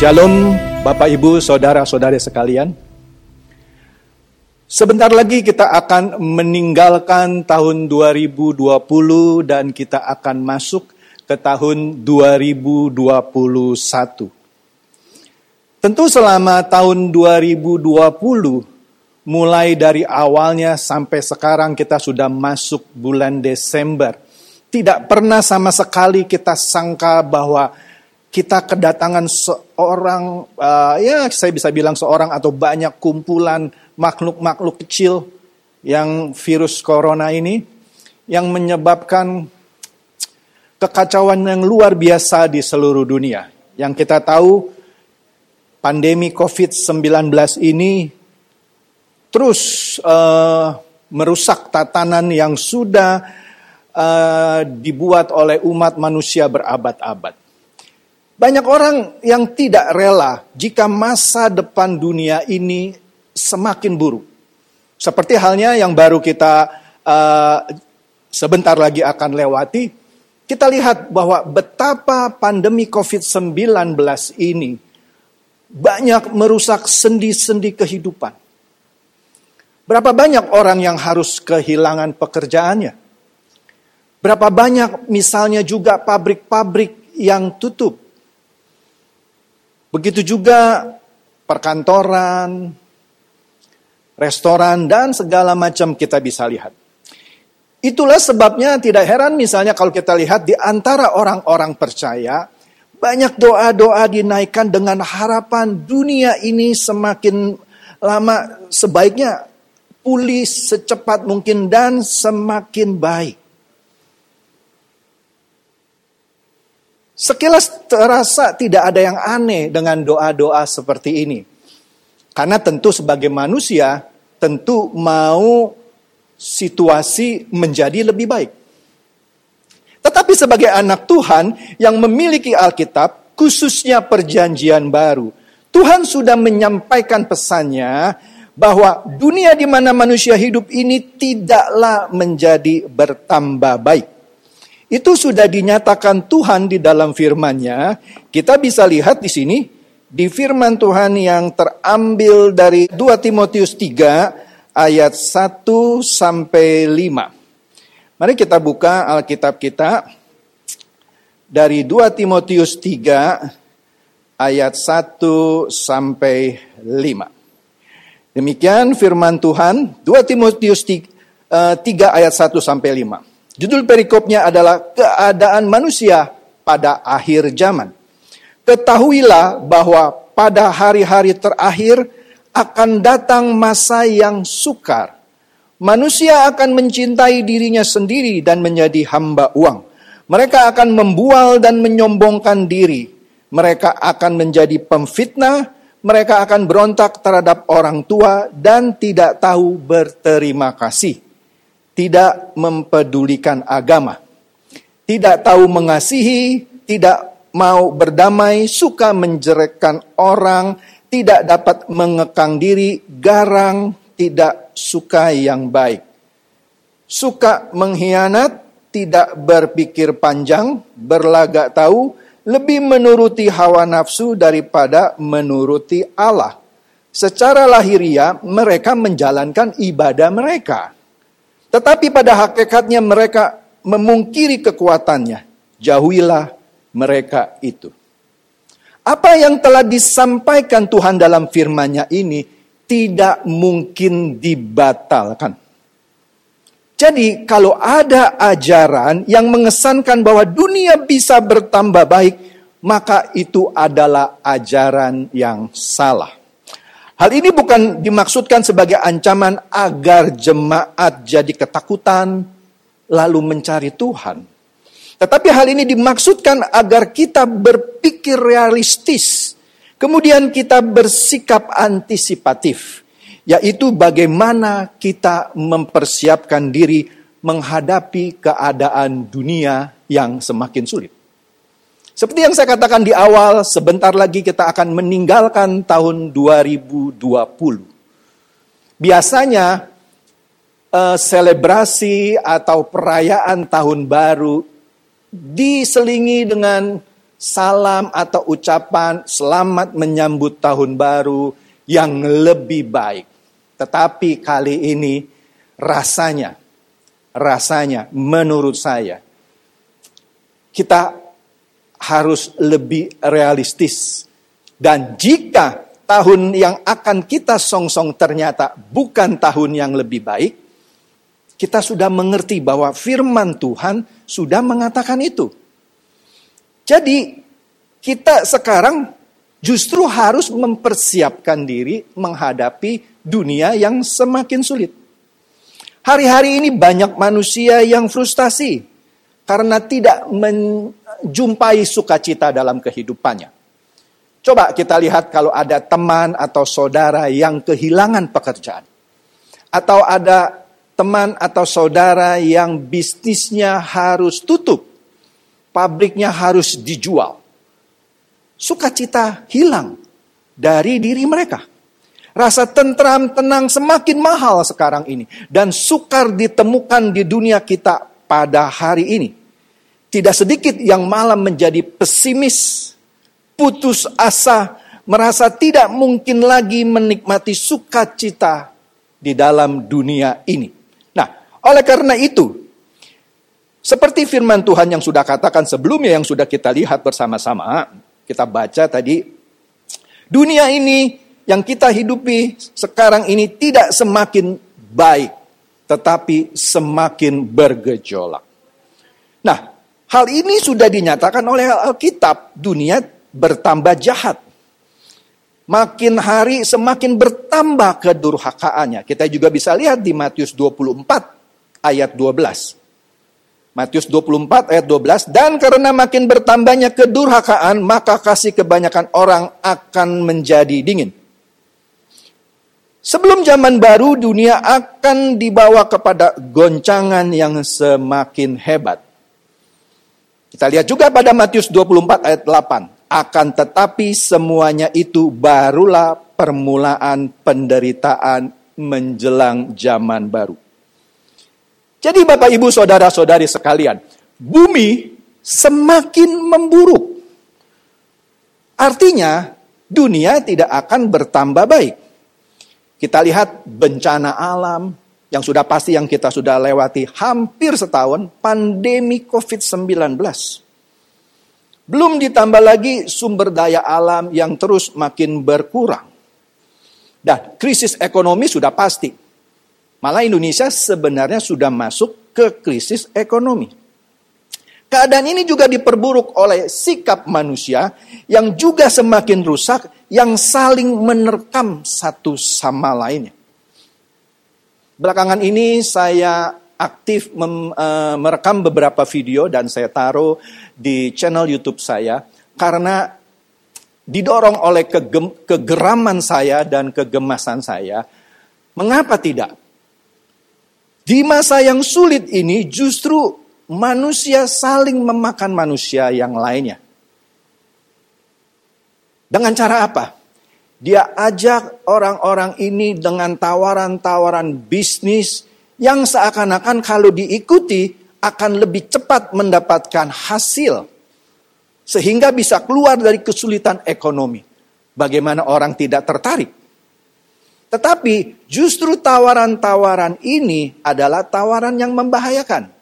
Shalom Bapak Ibu, Saudara-saudari sekalian. Sebentar lagi kita akan meninggalkan tahun 2020 dan kita akan masuk ke tahun 2021. Tentu selama tahun 2020 mulai dari awalnya sampai sekarang kita sudah masuk bulan Desember. Tidak pernah sama sekali kita sangka bahwa kita kedatangan seorang, uh, ya saya bisa bilang seorang atau banyak kumpulan makhluk-makhluk kecil yang virus corona ini, yang menyebabkan kekacauan yang luar biasa di seluruh dunia. Yang kita tahu pandemi COVID-19 ini terus uh, merusak tatanan yang sudah uh, dibuat oleh umat manusia berabad-abad. Banyak orang yang tidak rela jika masa depan dunia ini semakin buruk. Seperti halnya yang baru kita uh, sebentar lagi akan lewati, kita lihat bahwa betapa pandemi COVID-19 ini banyak merusak sendi-sendi kehidupan. Berapa banyak orang yang harus kehilangan pekerjaannya? Berapa banyak misalnya juga pabrik-pabrik yang tutup? Begitu juga perkantoran, restoran, dan segala macam kita bisa lihat. Itulah sebabnya tidak heran misalnya kalau kita lihat di antara orang-orang percaya, banyak doa-doa dinaikkan dengan harapan dunia ini semakin lama sebaiknya pulih secepat mungkin dan semakin baik. Sekilas terasa tidak ada yang aneh dengan doa-doa seperti ini. Karena tentu sebagai manusia, tentu mau situasi menjadi lebih baik. Tetapi sebagai anak Tuhan yang memiliki Alkitab, khususnya perjanjian baru, Tuhan sudah menyampaikan pesannya bahwa dunia di mana manusia hidup ini tidaklah menjadi bertambah baik. Itu sudah dinyatakan Tuhan di dalam firman-Nya. Kita bisa lihat di sini di firman Tuhan yang terambil dari 2 Timotius 3 ayat 1 sampai 5. Mari kita buka Alkitab kita dari 2 Timotius 3 ayat 1 sampai 5. Demikian firman Tuhan 2 Timotius 3, 3 eh, ayat 1 sampai 5. Judul perikopnya adalah keadaan manusia pada akhir zaman. Ketahuilah bahwa pada hari-hari terakhir akan datang masa yang sukar. Manusia akan mencintai dirinya sendiri dan menjadi hamba uang. Mereka akan membual dan menyombongkan diri. Mereka akan menjadi pemfitnah. Mereka akan berontak terhadap orang tua dan tidak tahu berterima kasih tidak mempedulikan agama, tidak tahu mengasihi, tidak mau berdamai, suka menjerekkan orang, tidak dapat mengekang diri, garang, tidak suka yang baik. Suka mengkhianat, tidak berpikir panjang, berlagak tahu, lebih menuruti hawa nafsu daripada menuruti Allah. Secara lahiriah mereka menjalankan ibadah mereka. Tetapi pada hakikatnya mereka memungkiri kekuatannya. Jauhilah mereka itu. Apa yang telah disampaikan Tuhan dalam firman-Nya ini tidak mungkin dibatalkan. Jadi kalau ada ajaran yang mengesankan bahwa dunia bisa bertambah baik, maka itu adalah ajaran yang salah. Hal ini bukan dimaksudkan sebagai ancaman agar jemaat jadi ketakutan lalu mencari Tuhan. Tetapi hal ini dimaksudkan agar kita berpikir realistis. Kemudian kita bersikap antisipatif. Yaitu bagaimana kita mempersiapkan diri menghadapi keadaan dunia yang semakin sulit. Seperti yang saya katakan di awal, sebentar lagi kita akan meninggalkan tahun 2020. Biasanya uh, selebrasi atau perayaan tahun baru diselingi dengan salam atau ucapan selamat menyambut tahun baru yang lebih baik. Tetapi kali ini rasanya, rasanya menurut saya, kita harus lebih realistis. Dan jika tahun yang akan kita songsong ternyata bukan tahun yang lebih baik, kita sudah mengerti bahwa firman Tuhan sudah mengatakan itu. Jadi kita sekarang justru harus mempersiapkan diri menghadapi dunia yang semakin sulit. Hari-hari ini banyak manusia yang frustasi karena tidak menjumpai sukacita dalam kehidupannya. Coba kita lihat kalau ada teman atau saudara yang kehilangan pekerjaan. Atau ada teman atau saudara yang bisnisnya harus tutup. Pabriknya harus dijual sukacita hilang dari diri mereka. Rasa tentram, tenang semakin mahal sekarang ini. Dan sukar ditemukan di dunia kita pada hari ini. Tidak sedikit yang malam menjadi pesimis, putus asa, merasa tidak mungkin lagi menikmati sukacita di dalam dunia ini. Nah, oleh karena itu, seperti firman Tuhan yang sudah katakan sebelumnya yang sudah kita lihat bersama-sama, kita baca tadi, dunia ini yang kita hidupi sekarang ini tidak semakin baik, tetapi semakin bergejolak. Nah, hal ini sudah dinyatakan oleh Alkitab, dunia bertambah jahat. Makin hari semakin bertambah kedurhakaannya. Kita juga bisa lihat di Matius 24 ayat 12. Matius 24 ayat 12, dan karena makin bertambahnya kedurhakaan, maka kasih kebanyakan orang akan menjadi dingin. Sebelum zaman baru, dunia akan dibawa kepada goncangan yang semakin hebat. Kita lihat juga pada Matius 24 ayat 8. Akan tetapi semuanya itu barulah permulaan penderitaan menjelang zaman baru. Jadi Bapak Ibu Saudara-saudari sekalian, bumi semakin memburuk. Artinya dunia tidak akan bertambah baik. Kita lihat bencana alam yang sudah pasti yang kita sudah lewati hampir setahun, pandemi COVID-19. Belum ditambah lagi sumber daya alam yang terus makin berkurang. Dan krisis ekonomi sudah pasti. Malah Indonesia sebenarnya sudah masuk ke krisis ekonomi. Keadaan ini juga diperburuk oleh sikap manusia yang juga semakin rusak, yang saling menerkam satu sama lainnya. Belakangan ini saya aktif mem, uh, merekam beberapa video dan saya taruh di channel YouTube saya karena didorong oleh kegem, kegeraman saya dan kegemasan saya. Mengapa tidak? Di masa yang sulit ini justru manusia saling memakan manusia yang lainnya. Dengan cara apa? Dia ajak orang-orang ini dengan tawaran-tawaran bisnis yang seakan-akan kalau diikuti akan lebih cepat mendapatkan hasil. Sehingga bisa keluar dari kesulitan ekonomi. Bagaimana orang tidak tertarik? Tetapi justru tawaran-tawaran ini adalah tawaran yang membahayakan.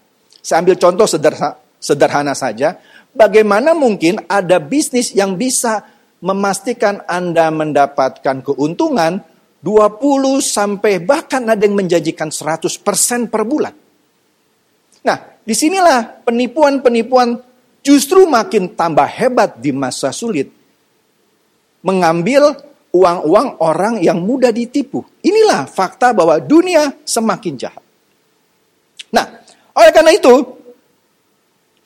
Saya ambil contoh sederhana, sederhana saja. Bagaimana mungkin ada bisnis yang bisa memastikan Anda mendapatkan keuntungan 20 sampai bahkan ada yang menjanjikan 100% per bulan. Nah, di sinilah penipuan-penipuan justru makin tambah hebat di masa sulit. Mengambil uang-uang orang yang mudah ditipu. Inilah fakta bahwa dunia semakin jahat. Nah, oleh karena itu,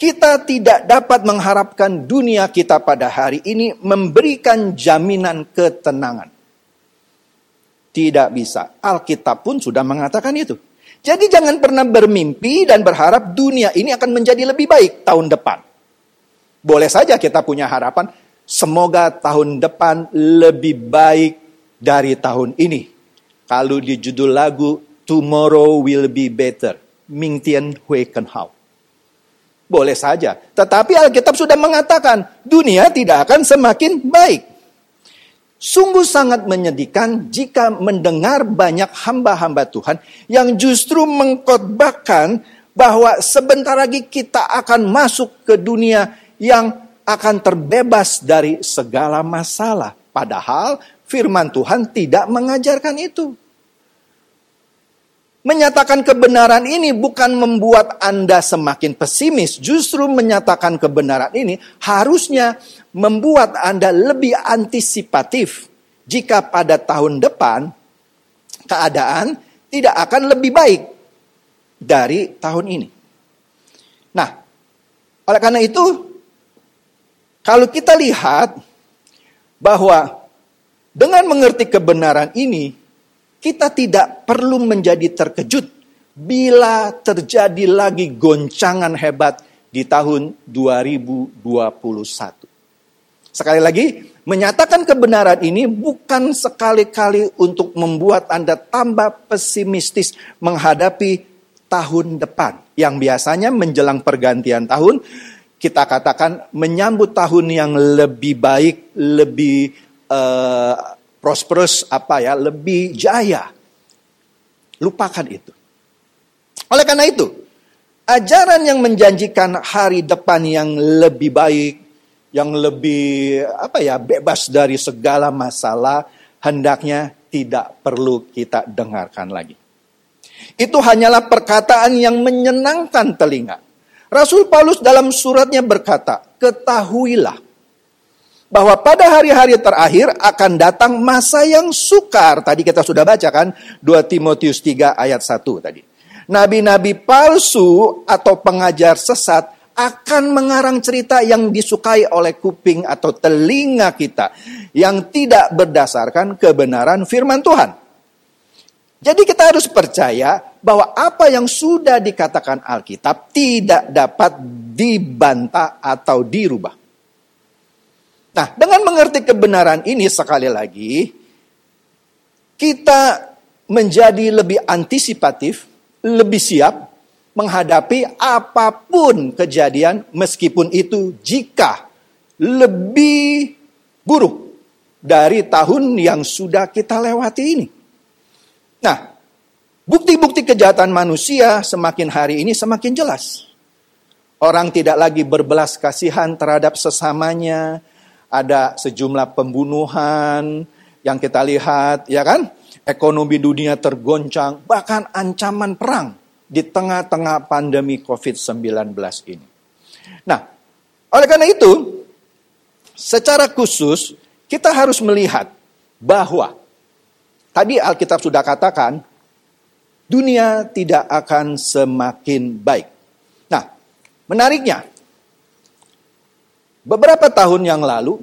kita tidak dapat mengharapkan dunia kita pada hari ini memberikan jaminan ketenangan. Tidak bisa. Alkitab pun sudah mengatakan itu. Jadi jangan pernah bermimpi dan berharap dunia ini akan menjadi lebih baik tahun depan. Boleh saja kita punya harapan, Semoga tahun depan lebih baik dari tahun ini. Kalau di judul lagu Tomorrow Will Be Better, Ming Tian Hui Ken Hao. Boleh saja. Tetapi Alkitab sudah mengatakan dunia tidak akan semakin baik. Sungguh sangat menyedihkan jika mendengar banyak hamba-hamba Tuhan yang justru mengkotbahkan bahwa sebentar lagi kita akan masuk ke dunia yang akan terbebas dari segala masalah. Padahal firman Tuhan tidak mengajarkan itu. Menyatakan kebenaran ini bukan membuat Anda semakin pesimis, justru menyatakan kebenaran ini harusnya membuat Anda lebih antisipatif jika pada tahun depan keadaan tidak akan lebih baik dari tahun ini. Nah, oleh karena itu, kalau kita lihat bahwa dengan mengerti kebenaran ini, kita tidak perlu menjadi terkejut bila terjadi lagi goncangan hebat di tahun 2021. Sekali lagi, menyatakan kebenaran ini bukan sekali-kali untuk membuat Anda tambah pesimistis menghadapi tahun depan. Yang biasanya menjelang pergantian tahun, kita katakan menyambut tahun yang lebih baik, lebih uh, prosperous, apa ya, lebih jaya. Lupakan itu. Oleh karena itu, ajaran yang menjanjikan hari depan yang lebih baik, yang lebih apa ya bebas dari segala masalah hendaknya tidak perlu kita dengarkan lagi. Itu hanyalah perkataan yang menyenangkan telinga. Rasul Paulus dalam suratnya berkata, "Ketahuilah bahwa pada hari-hari terakhir akan datang masa yang sukar." Tadi kita sudah baca kan 2 Timotius 3 ayat 1 tadi. Nabi-nabi palsu atau pengajar sesat akan mengarang cerita yang disukai oleh kuping atau telinga kita yang tidak berdasarkan kebenaran firman Tuhan. Jadi kita harus percaya bahwa apa yang sudah dikatakan Alkitab tidak dapat dibantah atau dirubah. Nah, dengan mengerti kebenaran ini sekali lagi kita menjadi lebih antisipatif, lebih siap menghadapi apa pun kejadian meskipun itu jika lebih buruk dari tahun yang sudah kita lewati ini. Nah, bukti-bukti kejahatan manusia semakin hari ini semakin jelas. Orang tidak lagi berbelas kasihan terhadap sesamanya. Ada sejumlah pembunuhan yang kita lihat, ya kan? Ekonomi dunia tergoncang, bahkan ancaman perang di tengah-tengah pandemi COVID-19 ini. Nah, oleh karena itu, secara khusus kita harus melihat bahwa tadi Alkitab sudah katakan dunia tidak akan semakin baik. Nah, menariknya beberapa tahun yang lalu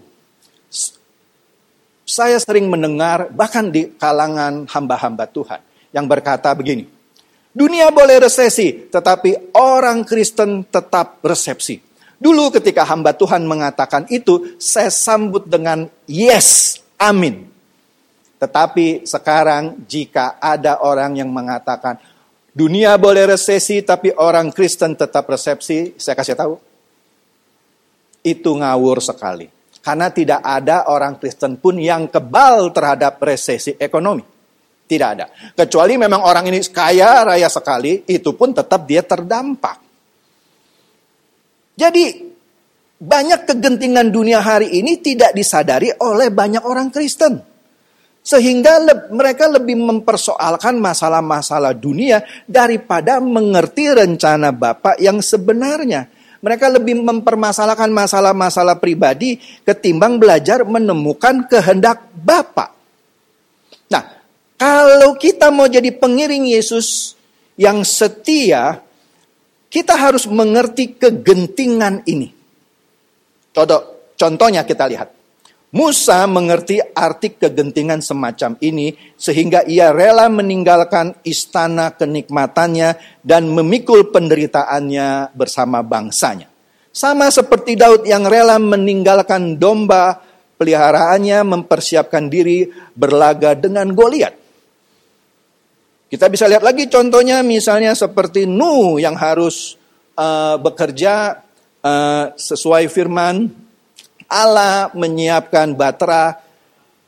saya sering mendengar bahkan di kalangan hamba-hamba Tuhan yang berkata begini, Dunia boleh resesi, tetapi orang Kristen tetap resepsi. Dulu ketika hamba Tuhan mengatakan itu, saya sambut dengan yes, amin. Tetapi sekarang jika ada orang yang mengatakan dunia boleh resesi tapi orang Kristen tetap resepsi, saya kasih tahu. Itu ngawur sekali. Karena tidak ada orang Kristen pun yang kebal terhadap resesi ekonomi. Tidak ada. Kecuali memang orang ini kaya raya sekali, itu pun tetap dia terdampak. Jadi banyak kegentingan dunia hari ini tidak disadari oleh banyak orang Kristen. Sehingga le mereka lebih mempersoalkan masalah-masalah dunia daripada mengerti rencana Bapak yang sebenarnya. Mereka lebih mempermasalahkan masalah-masalah pribadi ketimbang belajar menemukan kehendak Bapak. Nah, kalau kita mau jadi pengiring Yesus yang setia, kita harus mengerti kegentingan ini. Contoh, contohnya kita lihat. Musa mengerti arti kegentingan semacam ini sehingga ia rela meninggalkan istana kenikmatannya dan memikul penderitaannya bersama bangsanya. Sama seperti Daud yang rela meninggalkan domba peliharaannya mempersiapkan diri berlaga dengan Goliat. Kita bisa lihat lagi contohnya misalnya seperti Nuh yang harus uh, bekerja uh, sesuai firman Allah menyiapkan Batra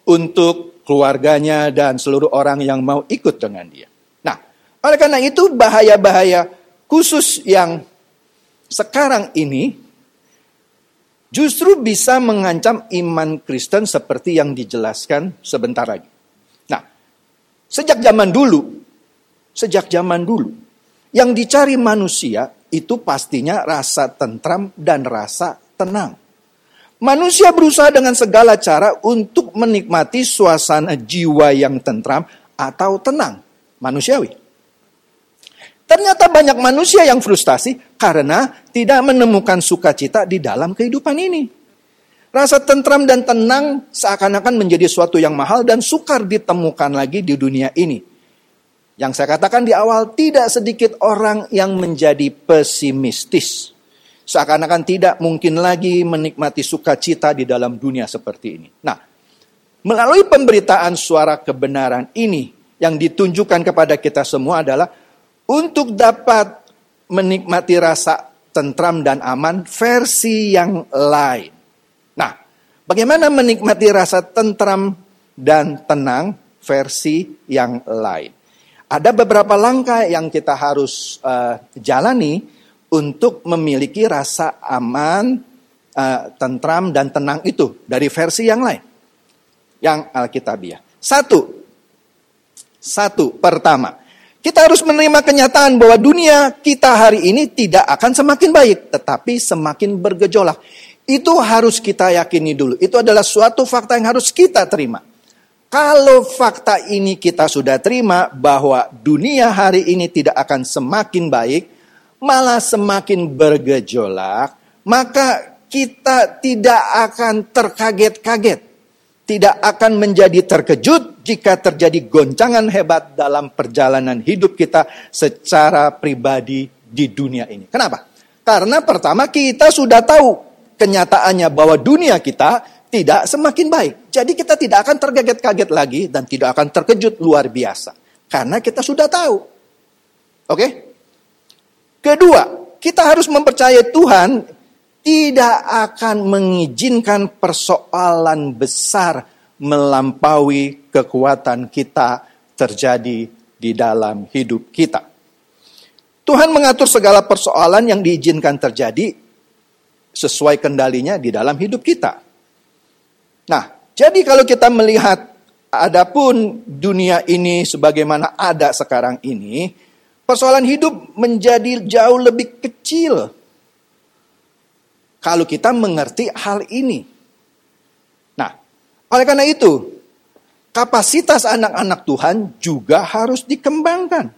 untuk keluarganya dan seluruh orang yang mau ikut dengan dia. Nah, oleh karena itu bahaya-bahaya khusus yang sekarang ini justru bisa mengancam iman Kristen seperti yang dijelaskan sebentar lagi. Nah, sejak zaman dulu, sejak zaman dulu, yang dicari manusia itu pastinya rasa tentram dan rasa tenang. Manusia berusaha dengan segala cara untuk menikmati suasana jiwa yang tentram atau tenang. Manusiawi. Ternyata banyak manusia yang frustasi karena tidak menemukan sukacita di dalam kehidupan ini. Rasa tentram dan tenang seakan-akan menjadi suatu yang mahal dan sukar ditemukan lagi di dunia ini. Yang saya katakan di awal, tidak sedikit orang yang menjadi pesimistis. Seakan-akan tidak mungkin lagi menikmati sukacita di dalam dunia seperti ini. Nah, melalui pemberitaan suara kebenaran ini yang ditunjukkan kepada kita semua adalah untuk dapat menikmati rasa tentram dan aman versi yang lain. Nah, bagaimana menikmati rasa tentram dan tenang versi yang lain? Ada beberapa langkah yang kita harus uh, jalani untuk memiliki rasa aman, uh, tentram, dan tenang itu dari versi yang lain. Yang Alkitabiah. Satu, satu, pertama, kita harus menerima kenyataan bahwa dunia kita hari ini tidak akan semakin baik, tetapi semakin bergejolak. Itu harus kita yakini dulu. Itu adalah suatu fakta yang harus kita terima. Kalau fakta ini kita sudah terima bahwa dunia hari ini tidak akan semakin baik, malah semakin bergejolak, maka kita tidak akan terkaget-kaget. Tidak akan menjadi terkejut jika terjadi goncangan hebat dalam perjalanan hidup kita secara pribadi di dunia ini. Kenapa? Karena pertama kita sudah tahu kenyataannya bahwa dunia kita tidak semakin baik. Jadi kita tidak akan terkaget-kaget lagi dan tidak akan terkejut luar biasa. Karena kita sudah tahu. Oke? Okay? Kedua, kita harus mempercayai Tuhan tidak akan mengizinkan persoalan besar melampaui kekuatan kita terjadi di dalam hidup kita. Tuhan mengatur segala persoalan yang diizinkan terjadi sesuai kendalinya di dalam hidup kita. Nah, jadi kalau kita melihat adapun dunia ini sebagaimana ada sekarang ini, Persoalan hidup menjadi jauh lebih kecil kalau kita mengerti hal ini. Nah, oleh karena itu, kapasitas anak-anak Tuhan juga harus dikembangkan.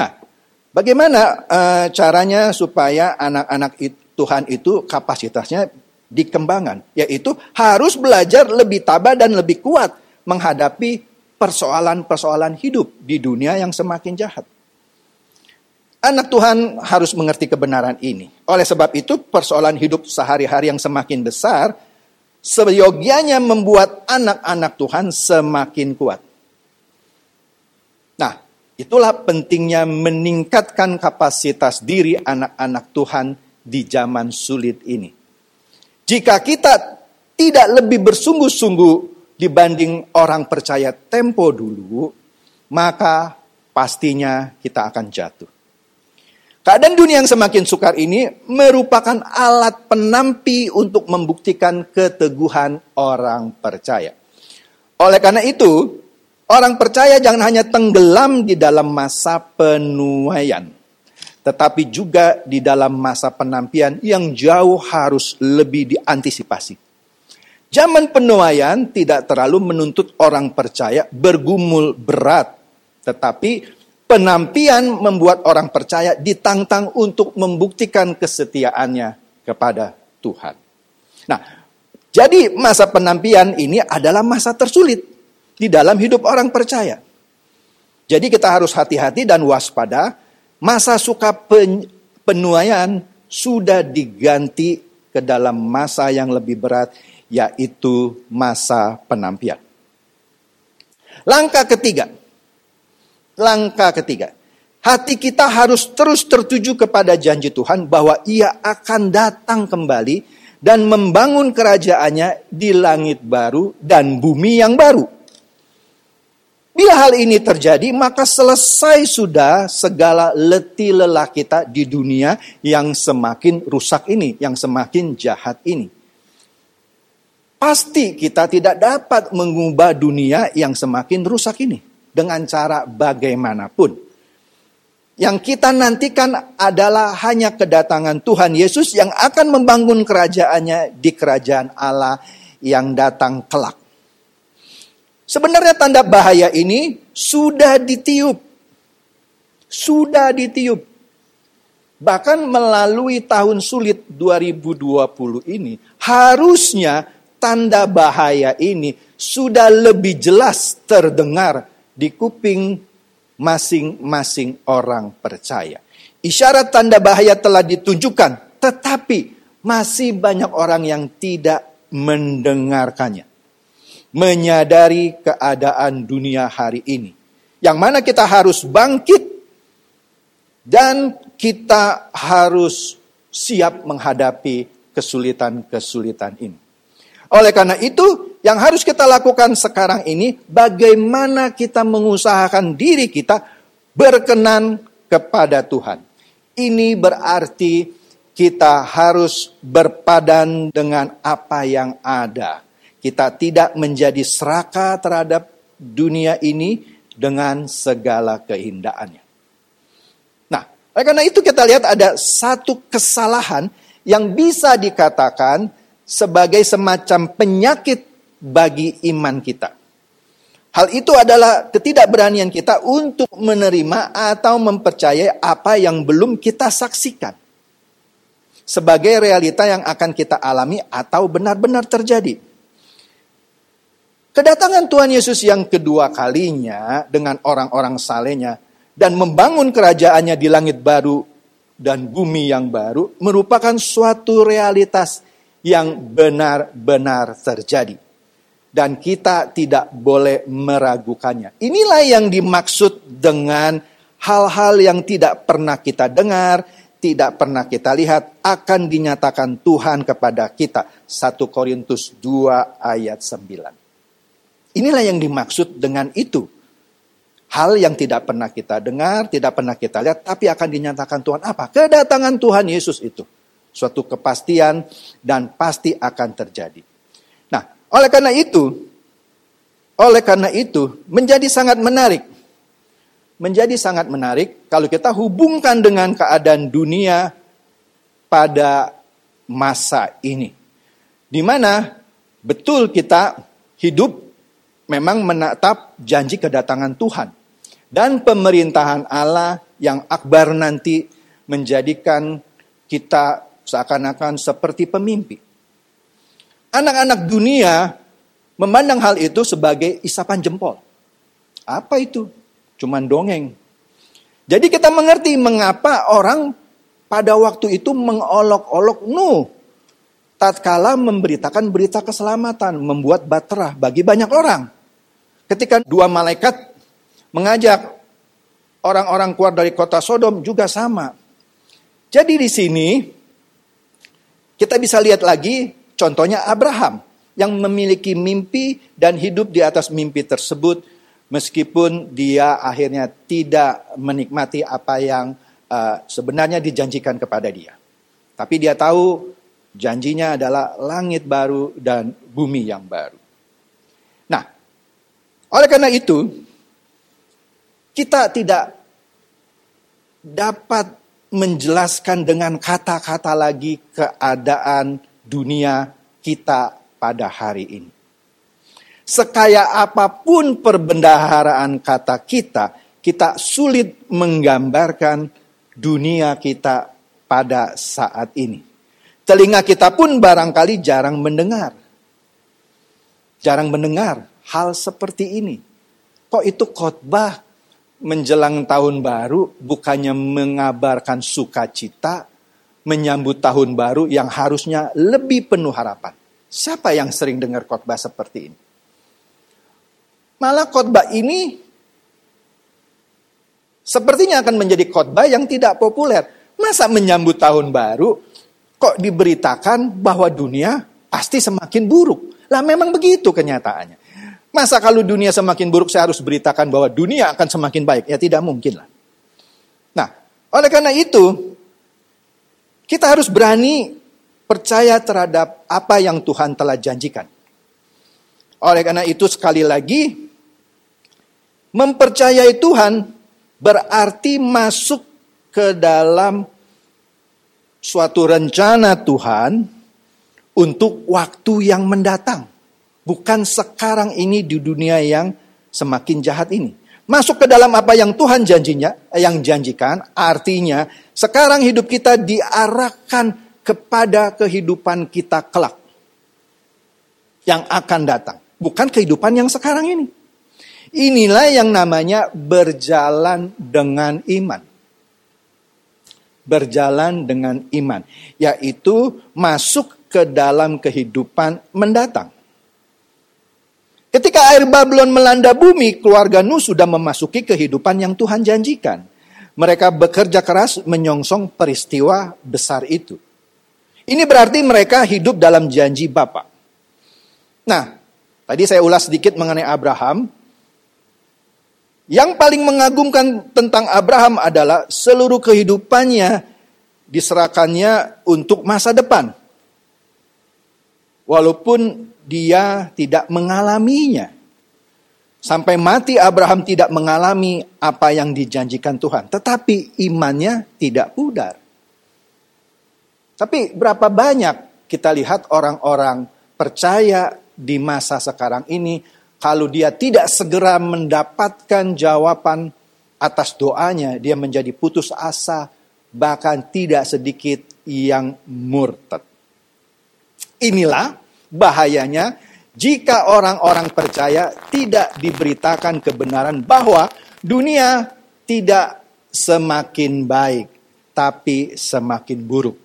Nah, bagaimana uh, caranya supaya anak-anak Tuhan itu kapasitasnya dikembangkan? Yaitu harus belajar lebih tabah dan lebih kuat menghadapi persoalan-persoalan hidup di dunia yang semakin jahat. Anak Tuhan harus mengerti kebenaran ini. Oleh sebab itu, persoalan hidup sehari-hari yang semakin besar, seyogianya membuat anak-anak Tuhan semakin kuat. Nah, itulah pentingnya meningkatkan kapasitas diri anak-anak Tuhan di zaman sulit ini. Jika kita tidak lebih bersungguh-sungguh dibanding orang percaya tempo dulu, maka pastinya kita akan jatuh. Keadaan dunia yang semakin sukar ini merupakan alat penampi untuk membuktikan keteguhan orang percaya. Oleh karena itu, orang percaya jangan hanya tenggelam di dalam masa penuaian, tetapi juga di dalam masa penampian yang jauh harus lebih diantisipasi. Zaman penuaian tidak terlalu menuntut orang percaya bergumul berat, tetapi penampian membuat orang percaya ditantang untuk membuktikan kesetiaannya kepada Tuhan. Nah, jadi masa penampian ini adalah masa tersulit di dalam hidup orang percaya. Jadi kita harus hati-hati dan waspada. Masa suka pen, penuaian sudah diganti ke dalam masa yang lebih berat, yaitu masa penampian. Langkah ketiga, Langkah ketiga, Hati kita harus terus tertuju kepada janji Tuhan bahwa ia akan datang kembali dan membangun kerajaannya di langit baru dan bumi yang baru. Bila hal ini terjadi, maka selesai sudah segala letih lelah kita di dunia yang semakin rusak ini, yang semakin jahat ini. Pasti kita tidak dapat mengubah dunia yang semakin rusak ini dengan cara bagaimanapun. Yang kita nantikan adalah hanya kedatangan Tuhan Yesus yang akan membangun kerajaannya di kerajaan Allah yang datang kelak. Sebenarnya tanda bahaya ini sudah ditiup. Sudah ditiup. Bahkan melalui tahun sulit 2020 ini, harusnya tanda bahaya ini sudah lebih jelas terdengar di kuping masing-masing orang percaya. Isyarat tanda bahaya telah ditunjukkan, tetapi masih banyak orang yang tidak mendengarkannya. Menyadari keadaan dunia hari ini. Yang mana kita harus bangkit dan kita harus siap menghadapi kesulitan-kesulitan ini. Oleh karena itu, yang harus kita lakukan sekarang ini, bagaimana kita mengusahakan diri kita berkenan kepada Tuhan. Ini berarti kita harus berpadan dengan apa yang ada. Kita tidak menjadi serakah terhadap dunia ini dengan segala keindahannya. Nah, karena itu kita lihat ada satu kesalahan yang bisa dikatakan sebagai semacam penyakit bagi iman kita. Hal itu adalah ketidakberanian kita untuk menerima atau mempercayai apa yang belum kita saksikan. Sebagai realita yang akan kita alami atau benar-benar terjadi. Kedatangan Tuhan Yesus yang kedua kalinya dengan orang-orang salehnya dan membangun kerajaannya di langit baru dan bumi yang baru merupakan suatu realitas yang benar-benar terjadi. Dan kita tidak boleh meragukannya. Inilah yang dimaksud dengan hal-hal yang tidak pernah kita dengar, tidak pernah kita lihat, akan dinyatakan Tuhan kepada kita. 1 Korintus 2 ayat 9. Inilah yang dimaksud dengan itu. Hal yang tidak pernah kita dengar, tidak pernah kita lihat, tapi akan dinyatakan Tuhan apa? Kedatangan Tuhan Yesus itu suatu kepastian dan pasti akan terjadi. Nah, oleh karena itu, oleh karena itu menjadi sangat menarik. Menjadi sangat menarik kalau kita hubungkan dengan keadaan dunia pada masa ini. Di mana betul kita hidup memang menatap janji kedatangan Tuhan. Dan pemerintahan Allah yang akbar nanti menjadikan kita seakan-akan seperti pemimpi. Anak-anak dunia memandang hal itu sebagai isapan jempol. Apa itu? Cuman dongeng. Jadi kita mengerti mengapa orang pada waktu itu mengolok-olok Nuh. Tatkala memberitakan berita keselamatan, membuat baterah bagi banyak orang. Ketika dua malaikat mengajak orang-orang keluar dari kota Sodom juga sama. Jadi di sini kita bisa lihat lagi contohnya Abraham yang memiliki mimpi dan hidup di atas mimpi tersebut meskipun dia akhirnya tidak menikmati apa yang uh, sebenarnya dijanjikan kepada dia. Tapi dia tahu janjinya adalah langit baru dan bumi yang baru. Nah, oleh karena itu kita tidak dapat menjelaskan dengan kata-kata lagi keadaan dunia kita pada hari ini. Sekaya apa pun perbendaharaan kata kita, kita sulit menggambarkan dunia kita pada saat ini. Telinga kita pun barangkali jarang mendengar. Jarang mendengar hal seperti ini. Kok itu khotbah menjelang tahun baru bukannya mengabarkan sukacita, menyambut tahun baru yang harusnya lebih penuh harapan. Siapa yang sering dengar khotbah seperti ini? Malah khotbah ini Sepertinya akan menjadi khotbah yang tidak populer. Masa menyambut tahun baru kok diberitakan bahwa dunia pasti semakin buruk. Lah memang begitu kenyataannya. Masa kalau dunia semakin buruk saya harus beritakan bahwa dunia akan semakin baik? Ya tidak mungkin lah. Nah, oleh karena itu kita harus berani percaya terhadap apa yang Tuhan telah janjikan. Oleh karena itu sekali lagi mempercayai Tuhan berarti masuk ke dalam suatu rencana Tuhan untuk waktu yang mendatang. Bukan sekarang ini di dunia yang semakin jahat ini. Masuk ke dalam apa yang Tuhan janjinya, yang janjikan, artinya sekarang hidup kita diarahkan kepada kehidupan kita kelak. Yang akan datang. Bukan kehidupan yang sekarang ini. Inilah yang namanya berjalan dengan iman. Berjalan dengan iman, yaitu masuk ke dalam kehidupan mendatang. Ketika air Babylon melanda bumi, keluarga Nuh sudah memasuki kehidupan yang Tuhan janjikan. Mereka bekerja keras menyongsong peristiwa besar itu. Ini berarti mereka hidup dalam janji Bapa. Nah, tadi saya ulas sedikit mengenai Abraham. Yang paling mengagumkan tentang Abraham adalah seluruh kehidupannya diserahkannya untuk masa depan. Walaupun dia tidak mengalaminya. Sampai mati Abraham tidak mengalami apa yang dijanjikan Tuhan. Tetapi imannya tidak pudar. Tapi berapa banyak kita lihat orang-orang percaya di masa sekarang ini kalau dia tidak segera mendapatkan jawaban atas doanya, dia menjadi putus asa, bahkan tidak sedikit yang murtad. Inilah bahayanya jika orang-orang percaya tidak diberitakan kebenaran bahwa dunia tidak semakin baik, tapi semakin buruk.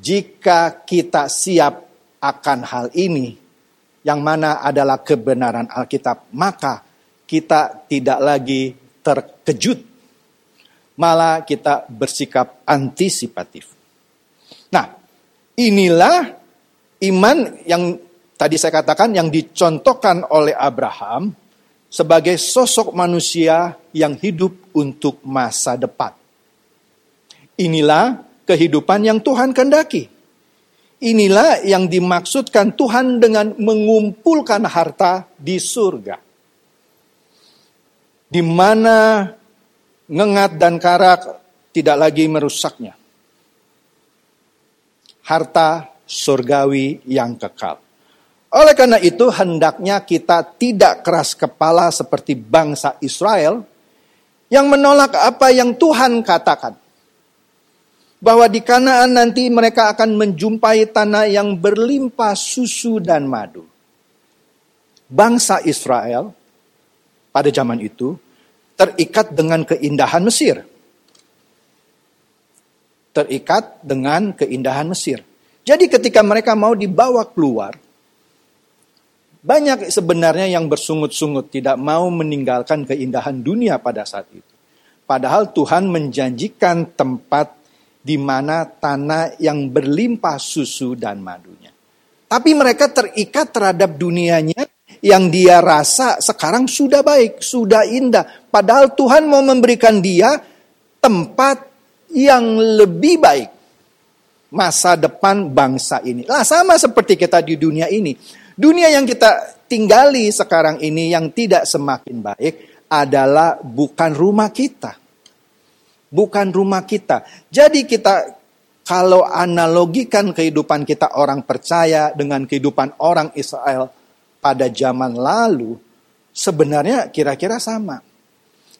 Jika kita siap akan hal ini, yang mana adalah kebenaran Alkitab, maka kita tidak lagi terkejut, malah kita bersikap antisipatif. Nah, inilah iman yang tadi saya katakan yang dicontohkan oleh Abraham sebagai sosok manusia yang hidup untuk masa depan. Inilah kehidupan yang Tuhan kendaki Inilah yang dimaksudkan Tuhan dengan mengumpulkan harta di surga. Di mana ngengat dan karak tidak lagi merusaknya. Harta surgawi yang kekal. Oleh karena itu hendaknya kita tidak keras kepala seperti bangsa Israel yang menolak apa yang Tuhan katakan bahwa di Kanaan nanti mereka akan menjumpai tanah yang berlimpah susu dan madu. Bangsa Israel pada zaman itu terikat dengan keindahan Mesir. Terikat dengan keindahan Mesir. Jadi ketika mereka mau dibawa keluar, banyak sebenarnya yang bersungut-sungut tidak mau meninggalkan keindahan dunia pada saat itu. Padahal Tuhan menjanjikan tempat di mana tanah yang berlimpah susu dan madunya. Tapi mereka terikat terhadap dunianya yang dia rasa sekarang sudah baik, sudah indah. Padahal Tuhan mau memberikan dia tempat yang lebih baik. Masa depan bangsa ini. Lah sama seperti kita di dunia ini. Dunia yang kita tinggali sekarang ini yang tidak semakin baik adalah bukan rumah kita bukan rumah kita. Jadi kita kalau analogikan kehidupan kita orang percaya dengan kehidupan orang Israel pada zaman lalu, sebenarnya kira-kira sama.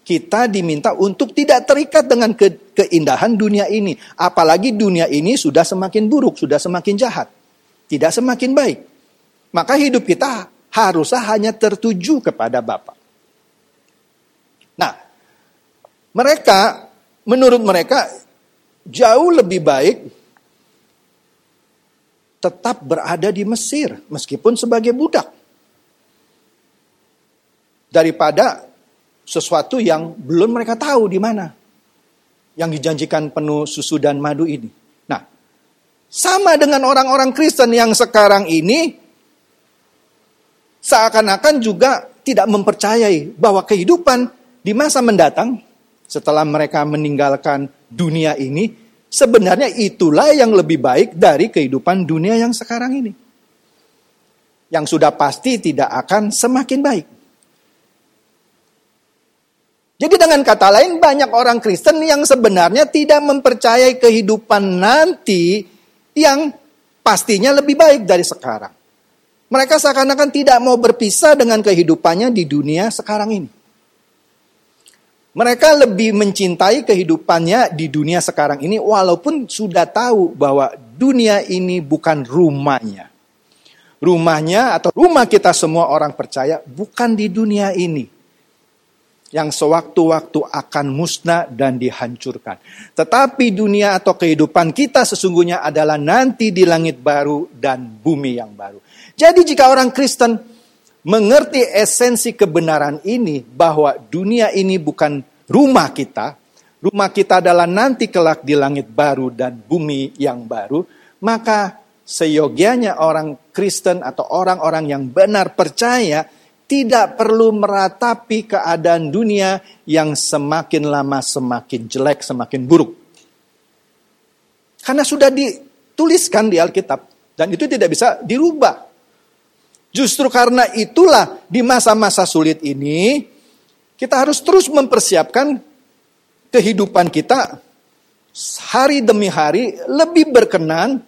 Kita diminta untuk tidak terikat dengan ke keindahan dunia ini. Apalagi dunia ini sudah semakin buruk, sudah semakin jahat. Tidak semakin baik. Maka hidup kita harusnya hanya tertuju kepada Bapa. Nah, mereka menurut mereka jauh lebih baik tetap berada di Mesir meskipun sebagai budak daripada sesuatu yang belum mereka tahu di mana. Yang dijanjikan penuh susu dan madu ini. Nah, sama dengan orang-orang Kristen yang sekarang ini seakan-akan juga tidak mempercayai bahwa kehidupan di masa mendatang setelah mereka meninggalkan dunia ini sebenarnya itulah yang lebih baik dari kehidupan dunia yang sekarang ini. Yang sudah pasti tidak akan semakin baik. Jadi dengan kata lain banyak orang Kristen yang sebenarnya tidak mempercayai kehidupan nanti yang pastinya lebih baik dari sekarang. Mereka seakan-akan tidak mau berpisah dengan kehidupannya di dunia sekarang ini. Mereka lebih mencintai kehidupannya di dunia sekarang ini walaupun sudah tahu bahwa dunia ini bukan rumahnya. Rumahnya atau rumah kita semua orang percaya bukan di dunia ini. Yang sewaktu-waktu akan musnah dan dihancurkan. Tetapi dunia atau kehidupan kita sesungguhnya adalah nanti di langit baru dan bumi yang baru. Jadi jika orang Kristen mengerti esensi kebenaran ini bahwa dunia ini bukan rumah kita, rumah kita adalah nanti kelak di langit baru dan bumi yang baru, maka seyogianya orang Kristen atau orang-orang yang benar percaya tidak perlu meratapi keadaan dunia yang semakin lama semakin jelek, semakin buruk. Karena sudah dituliskan di Alkitab dan itu tidak bisa dirubah. Justru karena itulah di masa-masa sulit ini kita harus terus mempersiapkan kehidupan kita hari demi hari lebih berkenan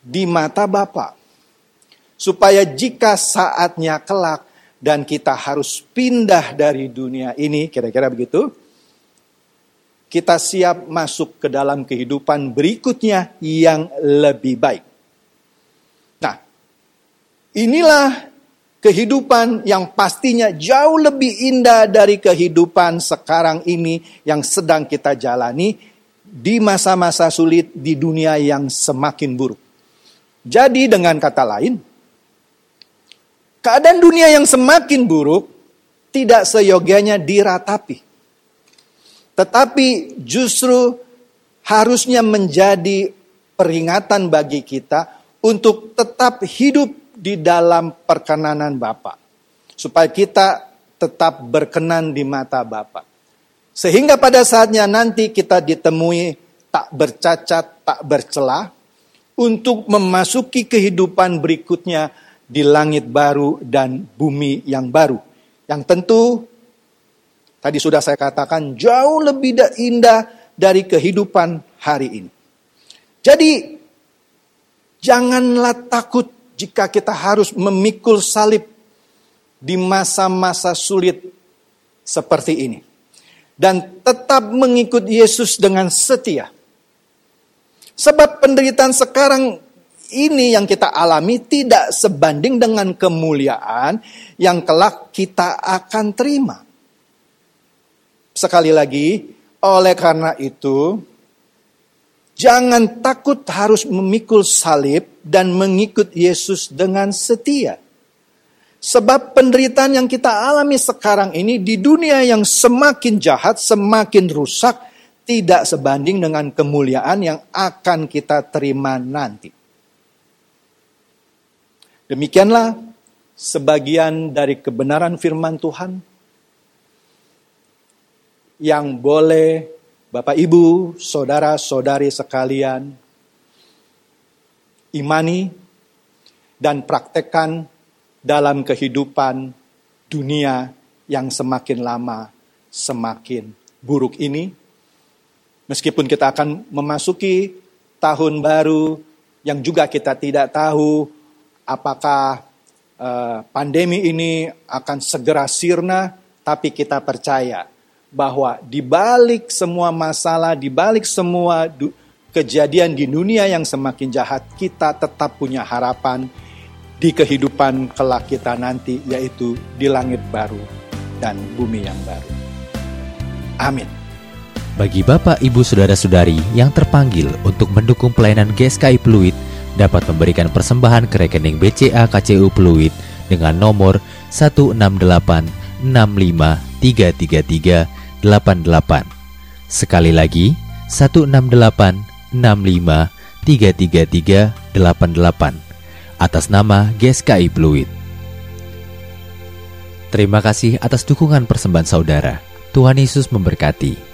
di mata Bapa. Supaya jika saatnya kelak dan kita harus pindah dari dunia ini, kira-kira begitu, kita siap masuk ke dalam kehidupan berikutnya yang lebih baik. Inilah kehidupan yang pastinya jauh lebih indah dari kehidupan sekarang ini yang sedang kita jalani di masa-masa sulit di dunia yang semakin buruk. Jadi dengan kata lain, keadaan dunia yang semakin buruk tidak seyogianya diratapi. Tetapi justru harusnya menjadi peringatan bagi kita untuk tetap hidup di dalam perkenanan Bapa. Supaya kita tetap berkenan di mata Bapa. Sehingga pada saatnya nanti kita ditemui tak bercacat, tak bercelah untuk memasuki kehidupan berikutnya di langit baru dan bumi yang baru. Yang tentu tadi sudah saya katakan jauh lebih indah dari kehidupan hari ini. Jadi janganlah takut jika kita harus memikul salib di masa-masa sulit seperti ini. Dan tetap mengikut Yesus dengan setia. Sebab penderitaan sekarang ini yang kita alami tidak sebanding dengan kemuliaan yang kelak kita akan terima. Sekali lagi, oleh karena itu, Jangan takut harus memikul salib dan mengikut Yesus dengan setia. Sebab penderitaan yang kita alami sekarang ini di dunia yang semakin jahat, semakin rusak, tidak sebanding dengan kemuliaan yang akan kita terima nanti. Demikianlah sebagian dari kebenaran firman Tuhan yang boleh Bapak, Ibu, saudara-saudari sekalian, imani dan praktekkan dalam kehidupan dunia yang semakin lama semakin buruk ini. Meskipun kita akan memasuki tahun baru yang juga kita tidak tahu apakah uh, pandemi ini akan segera sirna, tapi kita percaya bahwa di balik semua masalah, di balik semua kejadian di dunia yang semakin jahat, kita tetap punya harapan di kehidupan kelak kita nanti, yaitu di langit baru dan bumi yang baru. Amin. Bagi Bapak, Ibu, Saudara-saudari yang terpanggil untuk mendukung pelayanan GSKI Pluit dapat memberikan persembahan ke rekening BCA KCU Pluit dengan nomor 168 65 333 88. Sekali lagi 168 65 333 88 atas nama GSKI Fluid. Terima kasih atas dukungan persembahan saudara. Tuhan Yesus memberkati.